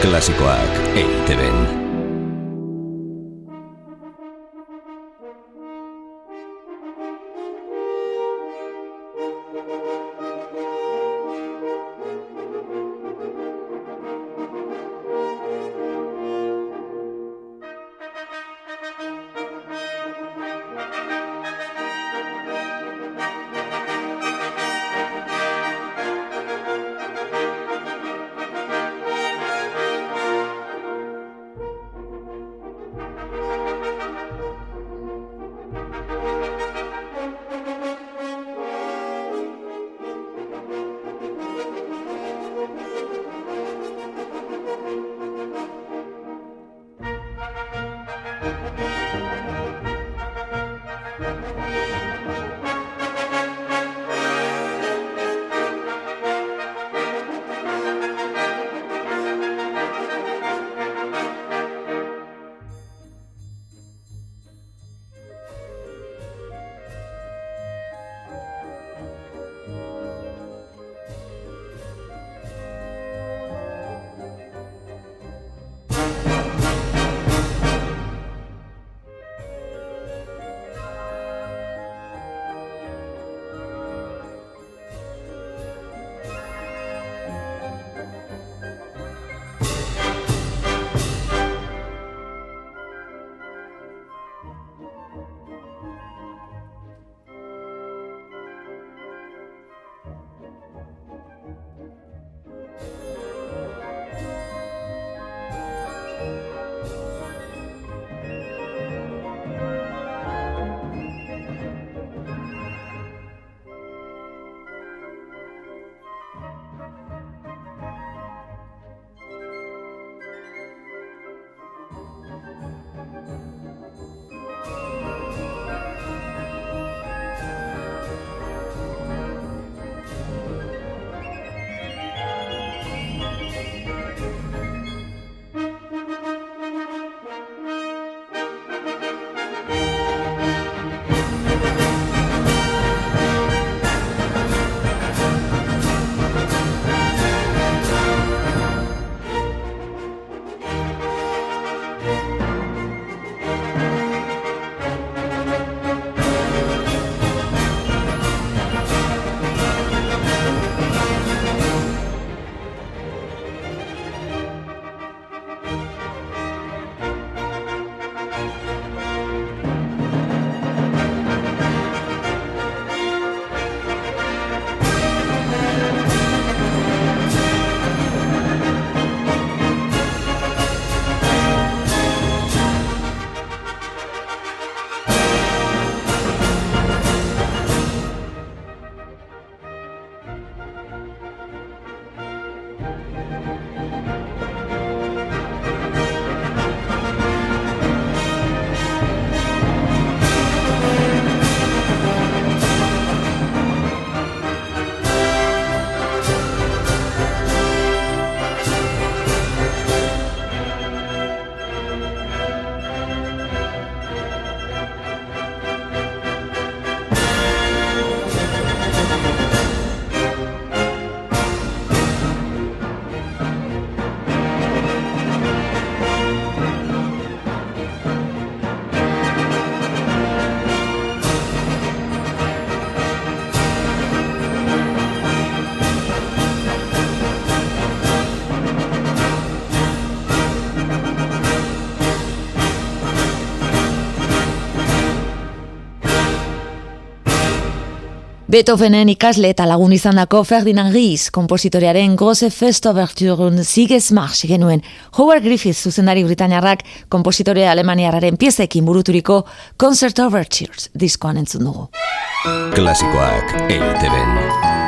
Klasikoak EITB-en. Beethovenen ikasle eta lagun izandako Ferdinand Ries, kompositorearen Grosse Fest Overtureun Siges March genuen. Howard Griffith zuzendari Britaniarrak kompositore alemaniarraren piezekin buruturiko Concert Overtures diskoan entzun dugu. Klasikoak EITB.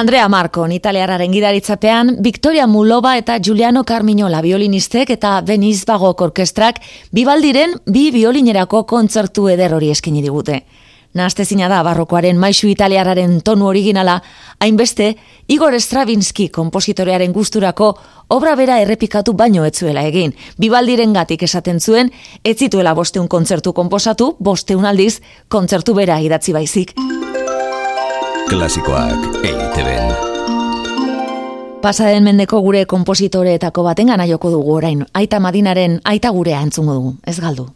Andrea Marco, italiararen gidaritzapean, Victoria Mulova eta Giuliano Carmignola violinistek eta Beniz Bagok orkestrak bibaldiren bi violinerako kontzertu eder hori eskini digute. Nastezina da barrokoaren maisu italiararen tonu originala, hainbeste, Igor Stravinsky kompositorearen gusturako obra bera errepikatu baino etzuela egin. Bibaldiren gatik esaten zuen, ez zituela bosteun kontzertu konposatu, bosteun aldiz, kontzertu bera idatzi baizik. Klasikoak EITB-en. Pasaden mendeko gure kompositoreetako baten gana joko dugu orain, aita madinaren aita gurea entzungo dugu, ez galdu.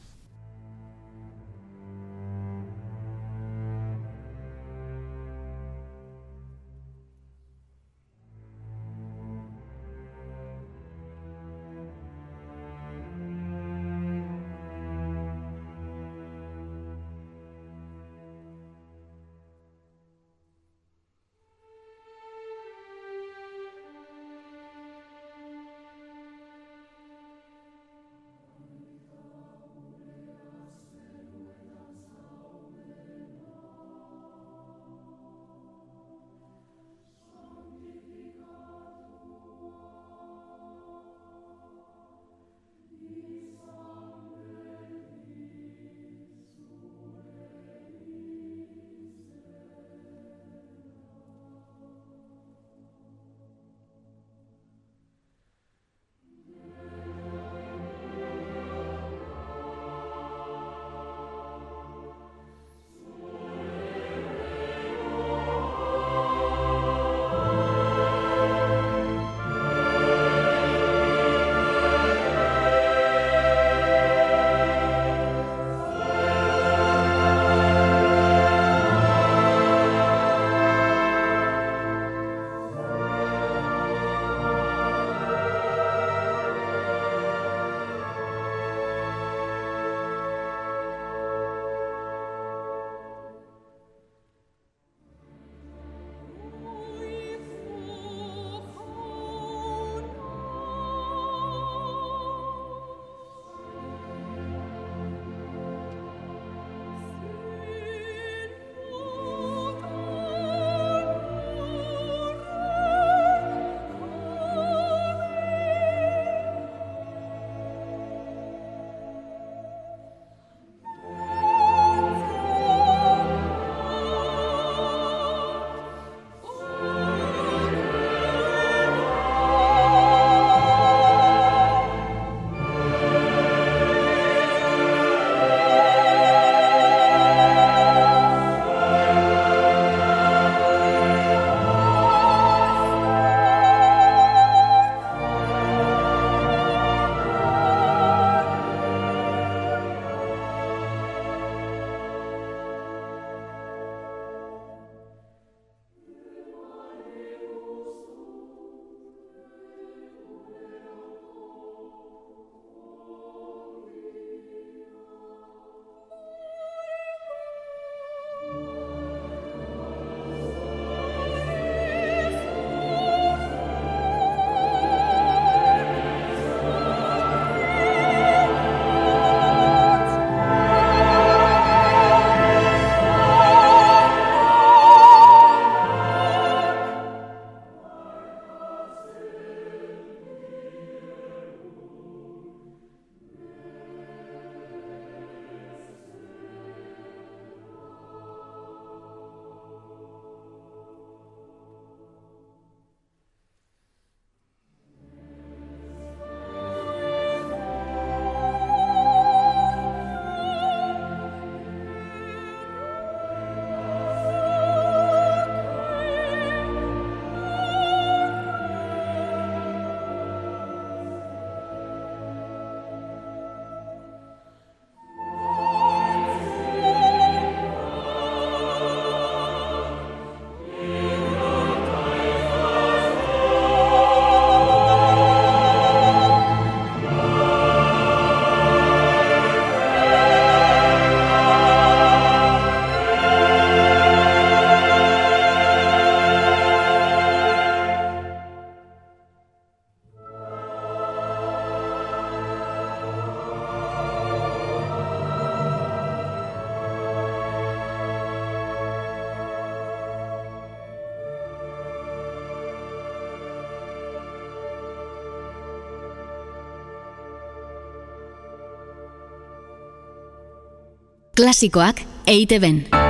Klasikoak EITB-en.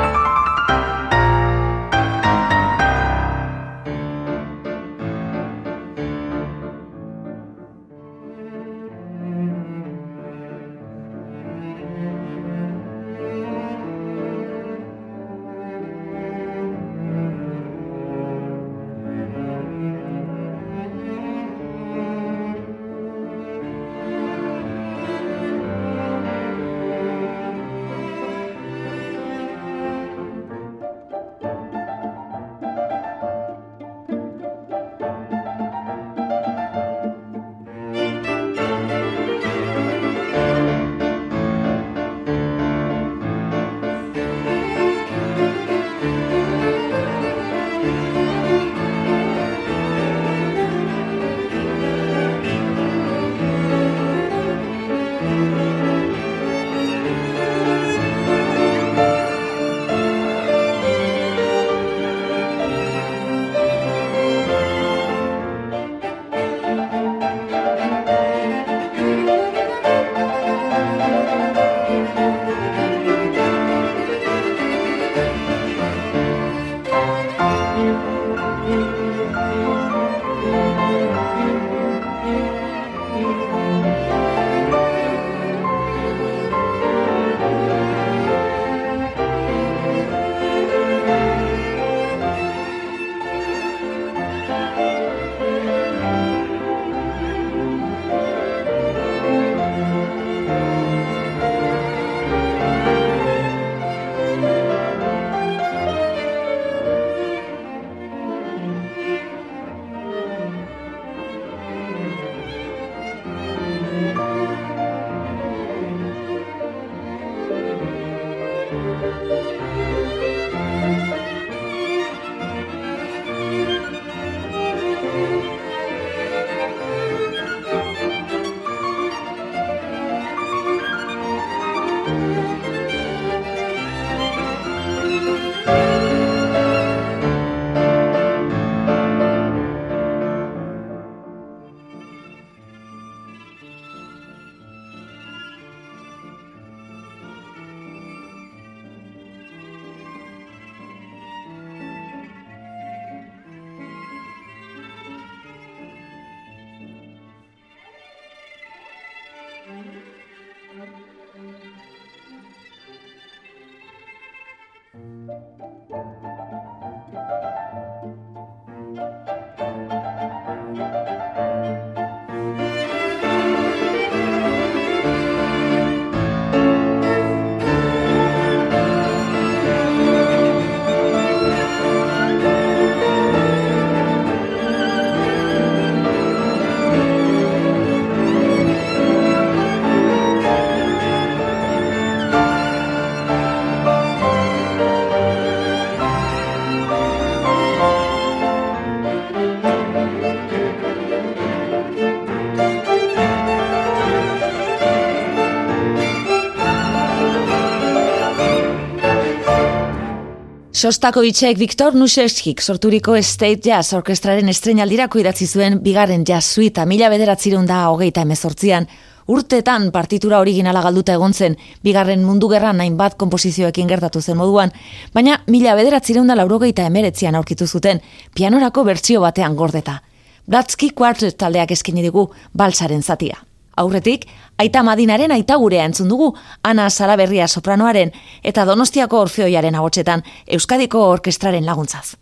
Sostako itxek Viktor Nuseskik sorturiko State Jazz Orkestraren estrenaldirako idatzi zuen bigarren jazz suita mila bederatzirun da hogeita emezortzian, urtetan partitura originala galduta egon zen, bigarren mundu gerran nahin bat kompozizioekin gertatu zen moduan, baina mila bederatzireun da laurogeita emeretzian aurkitu zuten, pianorako bertsio batean gordeta. Blatzki Quartet taldeak eskeni digu balsaren zatia. Aurretik, aita madinaren aita gurea entzun dugu, Ana Salaberria sopranoaren eta Donostiako orfeoiaren agotxetan Euskadiko Orkestraren laguntzaz.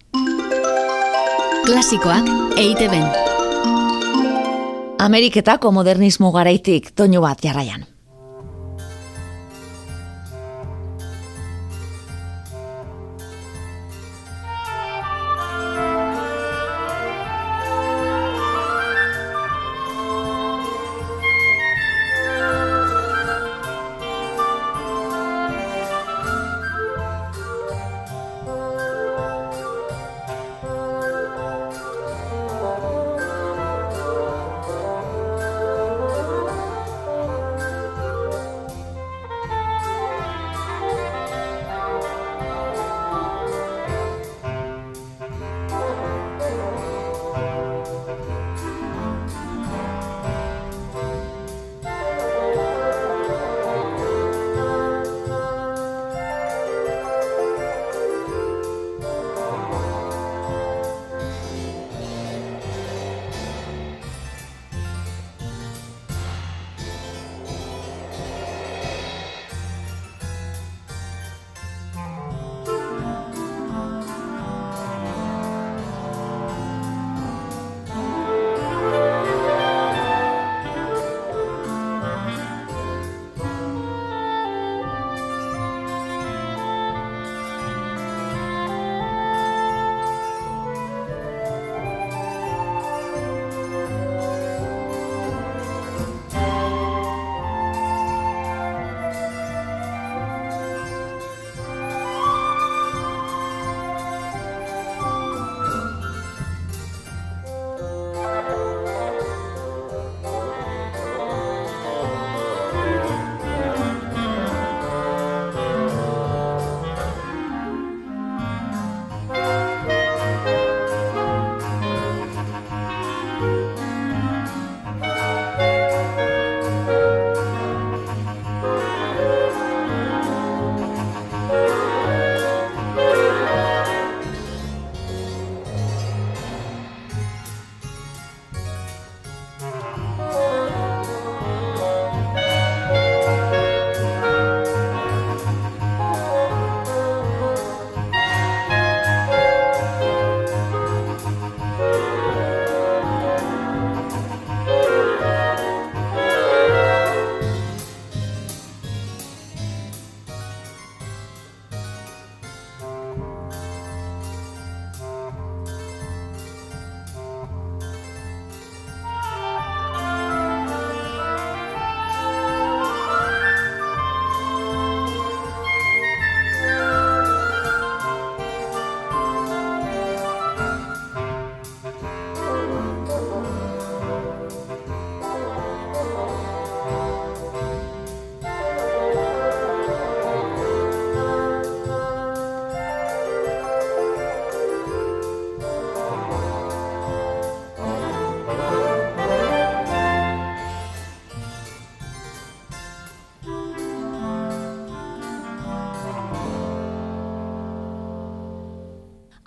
Klasikoak eite ben. Ameriketako modernismo garaitik doinu bat jarraian.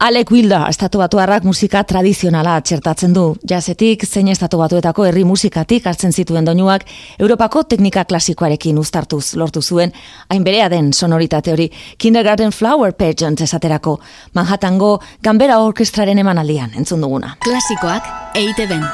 Alec Wilda estatu batuarrak musika tradizionala txertatzen du. Jazetik, zein estatu batuetako herri musikatik hartzen zituen doinuak Europako teknika klasikoarekin uztartuz lortu zuen, hain berea den sonoritate hori Kindergarten Flower Pageant esaterako Manhattango Gambera Orkestraren emanaldian entzun duguna. Klasikoak eite ben.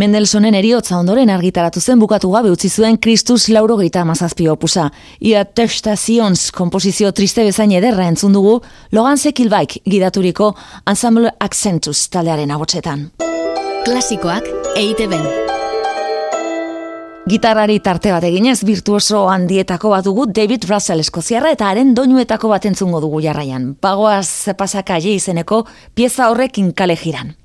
Mendelsonen eriotza ondoren argitaratu zen bukatu gabe utzi zuen Kristus laurogeita amazazpi opusa. Ia testazions kompozizio triste bezain ederra entzun dugu Logan Zekilbaik gidaturiko Ensemble Accentus taldearen abotsetan. Klasikoak eite ben. Gitarrari tarte bat eginez virtuoso handietako bat dugu David Russell eskoziarra eta haren doinuetako bat entzungo dugu jarraian. Pagoaz pasaka izeneko pieza horrekin kale jiran.